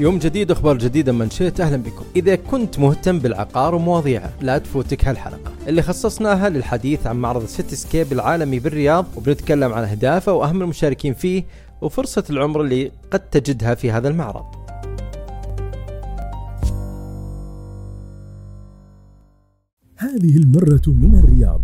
يوم جديد أخبار جديدة من شئت أهلا بكم. إذا كنت مهتم بالعقار ومواضيعه لا تفوتك هالحلقة اللي خصصناها للحديث عن معرض سيتي سكيب العالمي بالرياض وبنتكلم عن أهدافه وأهم المشاركين فيه وفرصة العمر اللي قد تجدها في هذا المعرض. هذه المرة من الرياض.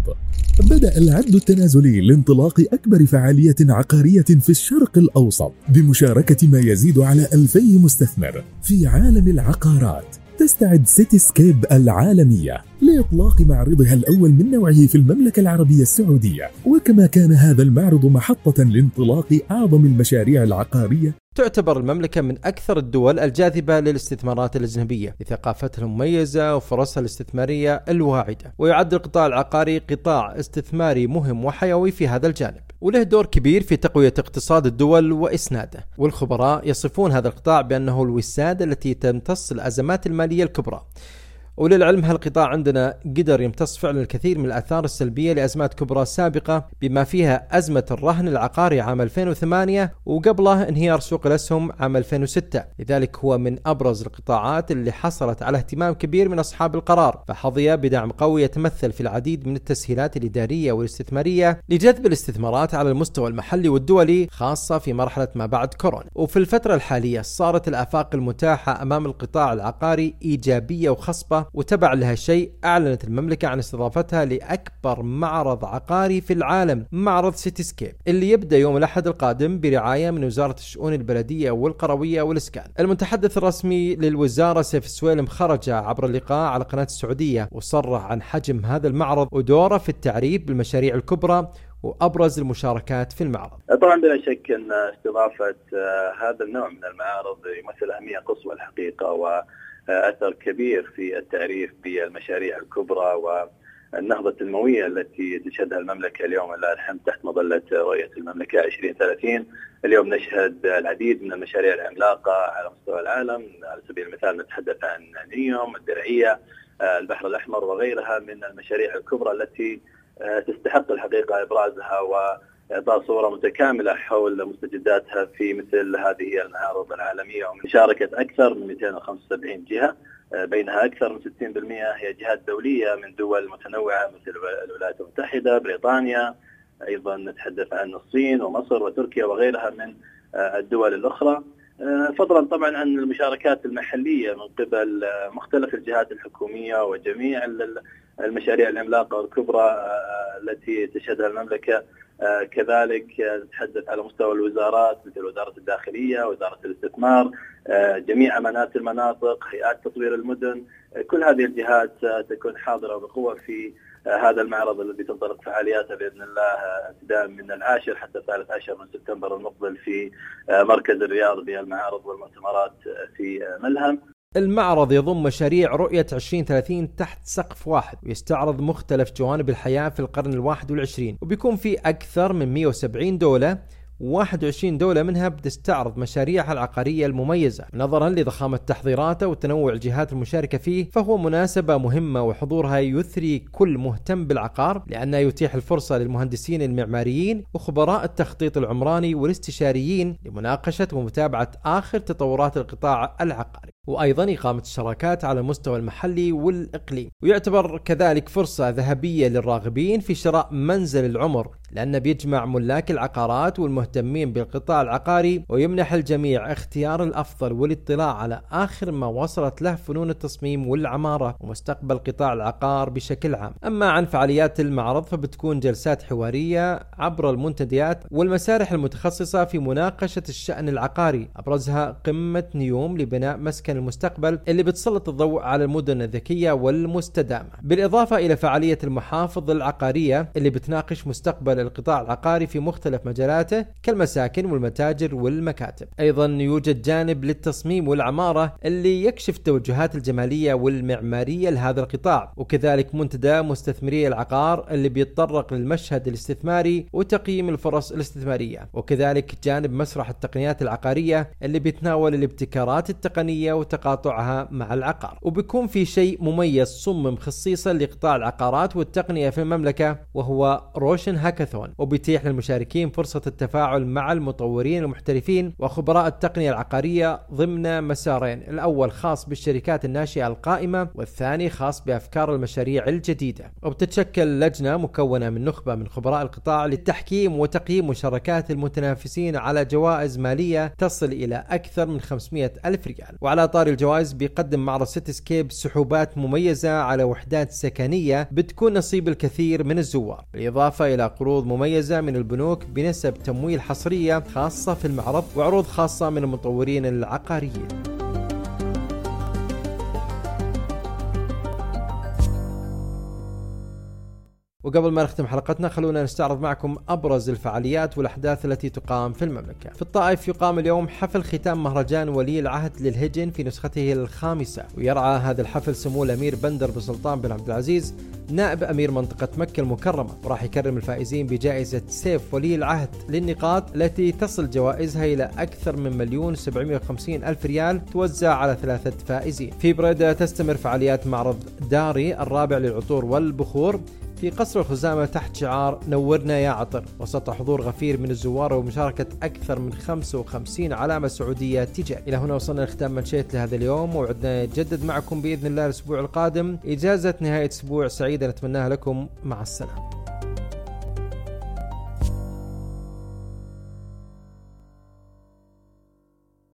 بدأ العد التنازلي لانطلاق أكبر فعالية عقارية في الشرق الأوسط بمشاركة ما يزيد على ألفي مستثمر في عالم العقارات. تستعد سيتي سكيب العالمية لإطلاق معرضها الأول من نوعه في المملكة العربية السعودية. وكما كان هذا المعرض محطة لانطلاق أعظم المشاريع العقارية تعتبر المملكة من أكثر الدول الجاذبة للاستثمارات الأجنبية لثقافتها المميزة وفرصها الاستثمارية الواعدة. ويعد القطاع العقاري قطاع استثماري مهم وحيوي في هذا الجانب وله دور كبير في تقوية اقتصاد الدول وإسناده. والخبراء يصفون هذا القطاع بأنه الوسادة التي تمتص الأزمات المالية الكبرى. وللعلم هالقطاع عندنا قدر يمتص فعلا الكثير من الآثار السلبية لأزمات كبرى سابقة بما فيها أزمة الرهن العقاري عام 2008 وقبله انهيار سوق الأسهم عام 2006 لذلك هو من أبرز القطاعات اللي حصلت على اهتمام كبير من أصحاب القرار فحظي بدعم قوي يتمثل في العديد من التسهيلات الإدارية والاستثمارية لجذب الاستثمارات على المستوى المحلي والدولي خاصة في مرحلة ما بعد كورونا. وفي الفترة الحالية صارت الآفاق المتاحة أمام القطاع العقاري إيجابية وخصبة وتبع لهالشيء أعلنت المملكة عن استضافتها لأكبر معرض عقاري في العالم معرض سيتي سكيب اللي يبدأ يوم الأحد القادم برعاية من وزارة الشؤون البلدية والقروية والإسكان المتحدث الرسمي للوزارة سيف السويلم خرج عبر اللقاء على قناة السعودية وصرح عن حجم هذا المعرض ودوره في التعريف بالمشاريع الكبرى وأبرز المشاركات في المعرض. طبعا بلا شك أن استضافة هذا النوع من المعارض يمثل اهميه قصوى الحقيقة و أثر كبير في التعريف بالمشاريع الكبرى والنهضة التنمويه التي تشهدها المملكة اليوم. لله الحمد تحت مظلة رؤية المملكة 2030 اليوم نشهد العديد من المشاريع العملاقة على مستوى العالم. على سبيل المثال نتحدث عن نيوم الدرعية البحر الأحمر وغيرها من المشاريع الكبرى التي تستحق الحقيقة إبرازها و إعطاء صورة متكاملة حول مستجداتها في مثل هذه المعارض العالمية ومن شاركت أكثر من 275 جهة بينها أكثر من 60% هي جهات دولية من دول متنوعة مثل الولايات المتحدة، بريطانيا، أيضا نتحدث عن الصين ومصر وتركيا وغيرها من الدول الأخرى. فضلا طبعا عن المشاركات المحلية من قبل مختلف الجهات الحكومية وجميع المشاريع العملاقة والكبرى التي تشهدها المملكة كذلك نتحدث على مستوى الوزارات مثل وزارة الداخلية، وزارة الاستثمار، جميع امانات المناطق، هيئات تطوير المدن، كل هذه الجهات تكون حاضرة بقوة في هذا المعرض الذي تنطلق فعالياته بإذن الله ابتداء من العاشر حتى الثالث عشر من سبتمبر المقبل في مركز الرياض بالمعارض والمؤتمرات في ملهم. المعرض يضم مشاريع رؤية 2030 تحت سقف واحد ويستعرض مختلف جوانب الحياة في القرن الواحد والعشرين وبيكون في أكثر من 170 دولة 21 دولة منها بتستعرض مشاريعها العقارية المميزة. نظرا لضخامة تحضيراته وتنوع الجهات المشاركة فيه فهو مناسبة مهمة وحضورها يثري كل مهتم بالعقار لأنه يتيح الفرصة للمهندسين المعماريين وخبراء التخطيط العمراني والاستشاريين لمناقشة ومتابعة آخر تطورات القطاع العقاري. وأيضا إقامة الشراكات على المستوى المحلي والإقليم. ويعتبر كذلك فرصة ذهبية للراغبين في شراء منزل العمر لأنه بيجمع ملاك العقارات والمهتمين بالقطاع العقاري ويمنح الجميع اختيار الأفضل والاطلاع على آخر ما وصلت له فنون التصميم والعمارة ومستقبل قطاع العقار بشكل عام. أما عن فعاليات المعرض فبتكون جلسات حوارية عبر المنتديات والمسارح المتخصصة في مناقشة الشأن العقاري. أبرزها قمة نيوم لبناء مسكن المستقبل اللي بتسلط الضوء على المدن الذكية والمستدامة. بالإضافة إلى فعالية المحافظ العقارية اللي بتناقش مستقبل القطاع العقاري في مختلف مجالاته كالمساكن والمتاجر والمكاتب. أيضا يوجد جانب للتصميم والعمارة اللي يكشف التوجهات الجمالية والمعمارية لهذا القطاع وكذلك منتدى مستثمري العقار اللي بيتطرق للمشهد الاستثماري وتقييم الفرص الاستثمارية وكذلك جانب مسرح التقنيات العقارية اللي بيتناول الابتكارات التقنية وتقاطعها مع العقار. وبيكون في شيء مميز صمم خصيصا لقطاع العقارات والتقنية في المملكة وهو روشن هاكاثون. وبيتيح للمشاركين فرصة التفاعل مع المطورين المحترفين وخبراء التقنية العقارية ضمن مسارين. الأول خاص بالشركات الناشئة القائمة والثاني خاص بأفكار المشاريع الجديدة. وبتتشكل لجنة مكونة من نخبة من خبراء القطاع للتحكيم وتقييم مشاركات المتنافسين على جوائز مالية تصل إلى أكثر من 500 ألف ريال. وعلى طاري الجوائز بيقدم معرض سيتي سكيب سحوبات مميزة على وحدات سكنية بتكون نصيب الكثير من الزوار. بالإضافة إلى قروض مميزة من البنوك بنسب تمويل حصرية خاصة في المعرض وعروض خاصة من المطورين العقاريين. وقبل ما نختم حلقتنا خلونا نستعرض معكم أبرز الفعاليات والأحداث التي تقام في المملكة. في الطائف يقام اليوم حفل ختام مهرجان ولي العهد للهجن في نسخته الخامسة، ويرعى هذا الحفل سمو الأمير بندر بن سلطان بن عبد العزيز نائب أمير منطقة مكة المكرمة، وراح يكرم الفائزين بجائزة سيف ولي العهد للنقاط التي تصل جوائزها إلى أكثر من مليون 750 ألف ريال توزع على ثلاثة فائزين. في بريده تستمر فعاليات معرض داري الرابع للعطور والبخور في قصر الخزامة تحت شعار نورنا يا عطر وسط حضور غفير من الزوار ومشاركة أكثر من 55 علامة سعودية تجارية إلى هنا وصلنا لختام منشيت لهذا اليوم وعدنا نجدد معكم بإذن الله الأسبوع القادم. إجازة نهاية أسبوع سعيدة نتمناها لكم. مع السلامة.